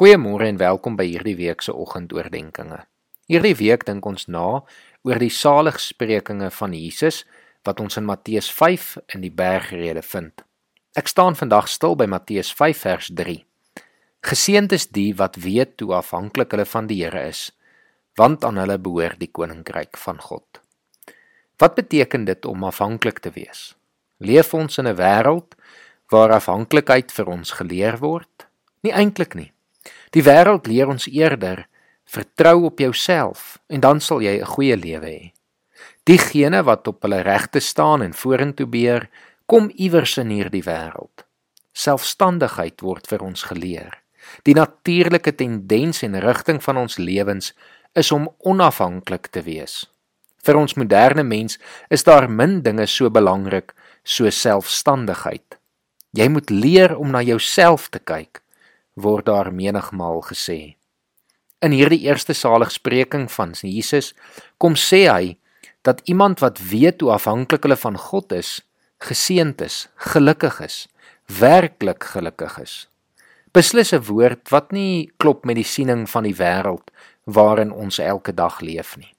Goeiemôre en welkom by hierdie week se oggendoordenkings. Hierdie week dink ons na oor die saligsprekinge van Jesus wat ons in Matteus 5 in die bergrede vind. Ek staan vandag stil by Matteus 5 vers 3. Geseënd is die wat weet hoe afhanklik hulle van die Here is, want aan hulle behoort die koninkryk van God. Wat beteken dit om afhanklik te wees? Leef ons in 'n wêreld waar afhanklikheid vir ons geleer word? Nie eintlik nie. Die wêreld leer ons eerder vertrou op jouself en dan sal jy 'n goeie lewe hê. Diegene wat op hulle regte staan en vorentoe beer, kom iewers in hierdie wêreld. Selfstandigheid word vir ons geleer. Die natuurlike tendens en rigting van ons lewens is om onafhanklik te wees. Vir ons moderne mens is daar min dinge so belangrik so selfstandigheid. Jy moet leer om na jouself te kyk word daar menigmal gesê. In hierdie eerste saligspreking van Jesus kom sê hy dat iemand wat weet hoe afhanklik hulle van God is, geseënd is, gelukkig is, werklik gelukkig is. Beslis 'n woord wat nie klop met die siening van die wêreld waarin ons elke dag leef nie.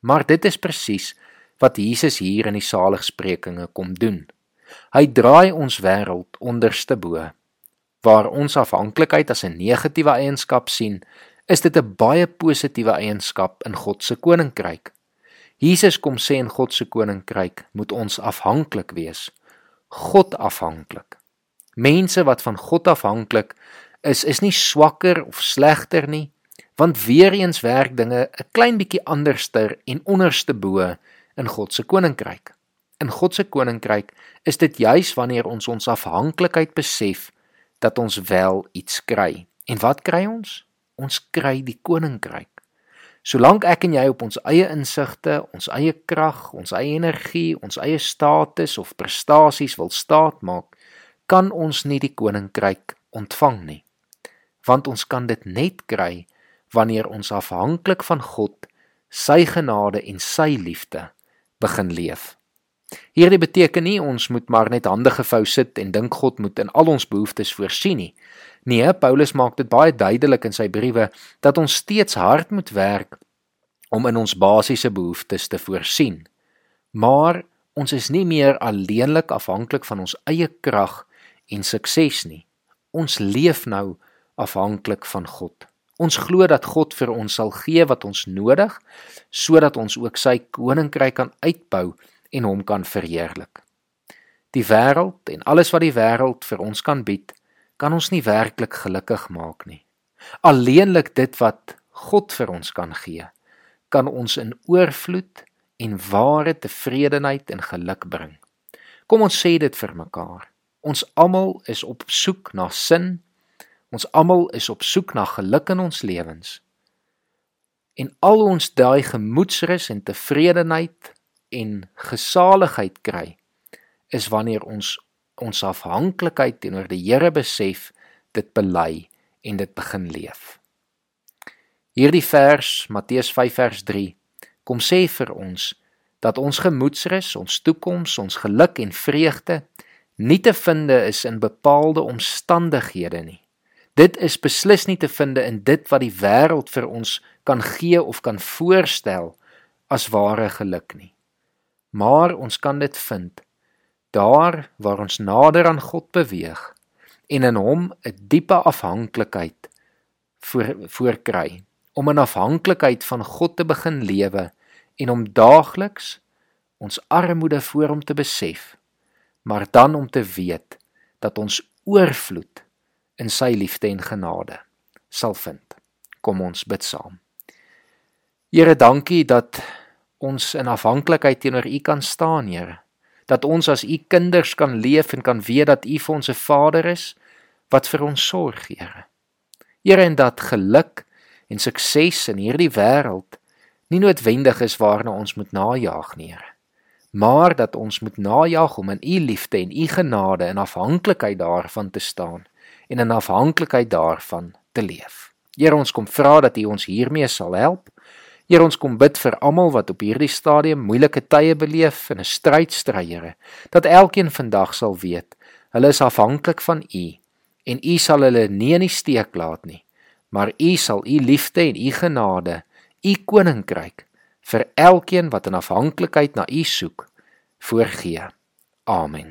Maar dit is presies wat Jesus hier in die saligsprekinge kom doen. Hy draai ons wêreld onderste bo waar ons afhanklikheid as 'n negatiewe eienskap sien, is dit 'n baie positiewe eienskap in God se koninkryk. Jesus kom sê in God se koninkryk moet ons afhanklik wees. God afhanklik. Mense wat van God afhanklik is, is nie swakker of slegter nie, want weer eens werk dinge 'n klein bietjie anderster en onderste bo in God se koninkryk. In God se koninkryk is dit juis wanneer ons ons afhanklikheid besef dat ons wel iets kry. En wat kry ons? Ons kry die koninkryk. Solank ek en jy op ons eie insigte, ons eie krag, ons eie energie, ons eie status of prestasies wil staatmaak, kan ons nie die koninkryk ontvang nie. Want ons kan dit net kry wanneer ons afhanklik van God, sy genade en sy liefde begin leef. Hierdie beteken nie ons moet maar net hande gevou sit en dink God moet in al ons behoeftes voorsien nie. Nee, Paulus maak dit baie duidelik in sy briewe dat ons steeds hard moet werk om in ons basiese behoeftes te voorsien. Maar ons is nie meer alleenlik afhanklik van ons eie krag en sukses nie. Ons leef nou afhanklik van God. Ons glo dat God vir ons sal gee wat ons nodig sodat ons ook sy koninkryk kan uitbou en hom kan verheerlik. Die wêreld en alles wat die wêreld vir ons kan bied, kan ons nie werklik gelukkig maak nie. Alleenlik dit wat God vir ons kan gee, kan ons in oorvloed en ware tevredenheid en geluk bring. Kom ons sê dit vir mekaar. Ons almal is op soek na sin. Ons almal is op soek na geluk in ons lewens. En al ons daai gemoedsrus en tevredenheid en gesaligheid kry is wanneer ons ons afhanklikheid teenoor die Here besef, dit bely en dit begin leef. Hierdie vers Matteus 5 vers 3 kom sê vir ons dat ons gemoedsrus, ons toekoms, ons geluk en vreugde nie te vind is in bepaalde omstandighede nie. Dit is beslis nie te vind in dit wat die wêreld vir ons kan gee of kan voorstel as ware geluk nie maar ons kan dit vind. Daar waar ons nader aan God beweeg en in hom 'n diepe afhanklikheid voor voorkry om 'n afhanklikheid van God te begin lewe en om daagliks ons armoede voor hom te besef maar dan om te weet dat ons oorvloed in sy liefde en genade sal vind. Kom ons bid saam. Here dankie dat ons in afhanklikheid teenoor U kan staan, Here. Dat ons as U kinders kan leef en kan weet dat U vir ons 'n Vader is wat vir ons sorg, Here. Here en dat geluk en sukses in hierdie wêreld nie noodwendig is waarna ons moet najag nie, Here. Maar dat ons moet najag om in U liefde en U genade in afhanklikheid daarvan te staan en in afhanklikheid daarvan te leef. Here ons kom vra dat U ons hiermee sal help Here ons kom bid vir almal wat op hierdie stadium moeilike tye beleef en 'n stryd stry, Here, dat elkeen vandag sal weet, hulle is afhanklik van U en U sal hulle nie in die steek laat nie, maar U sal U liefde en U genade, U koninkryk vir elkeen wat in afhanklikheid na U soek, voorgee. Amen.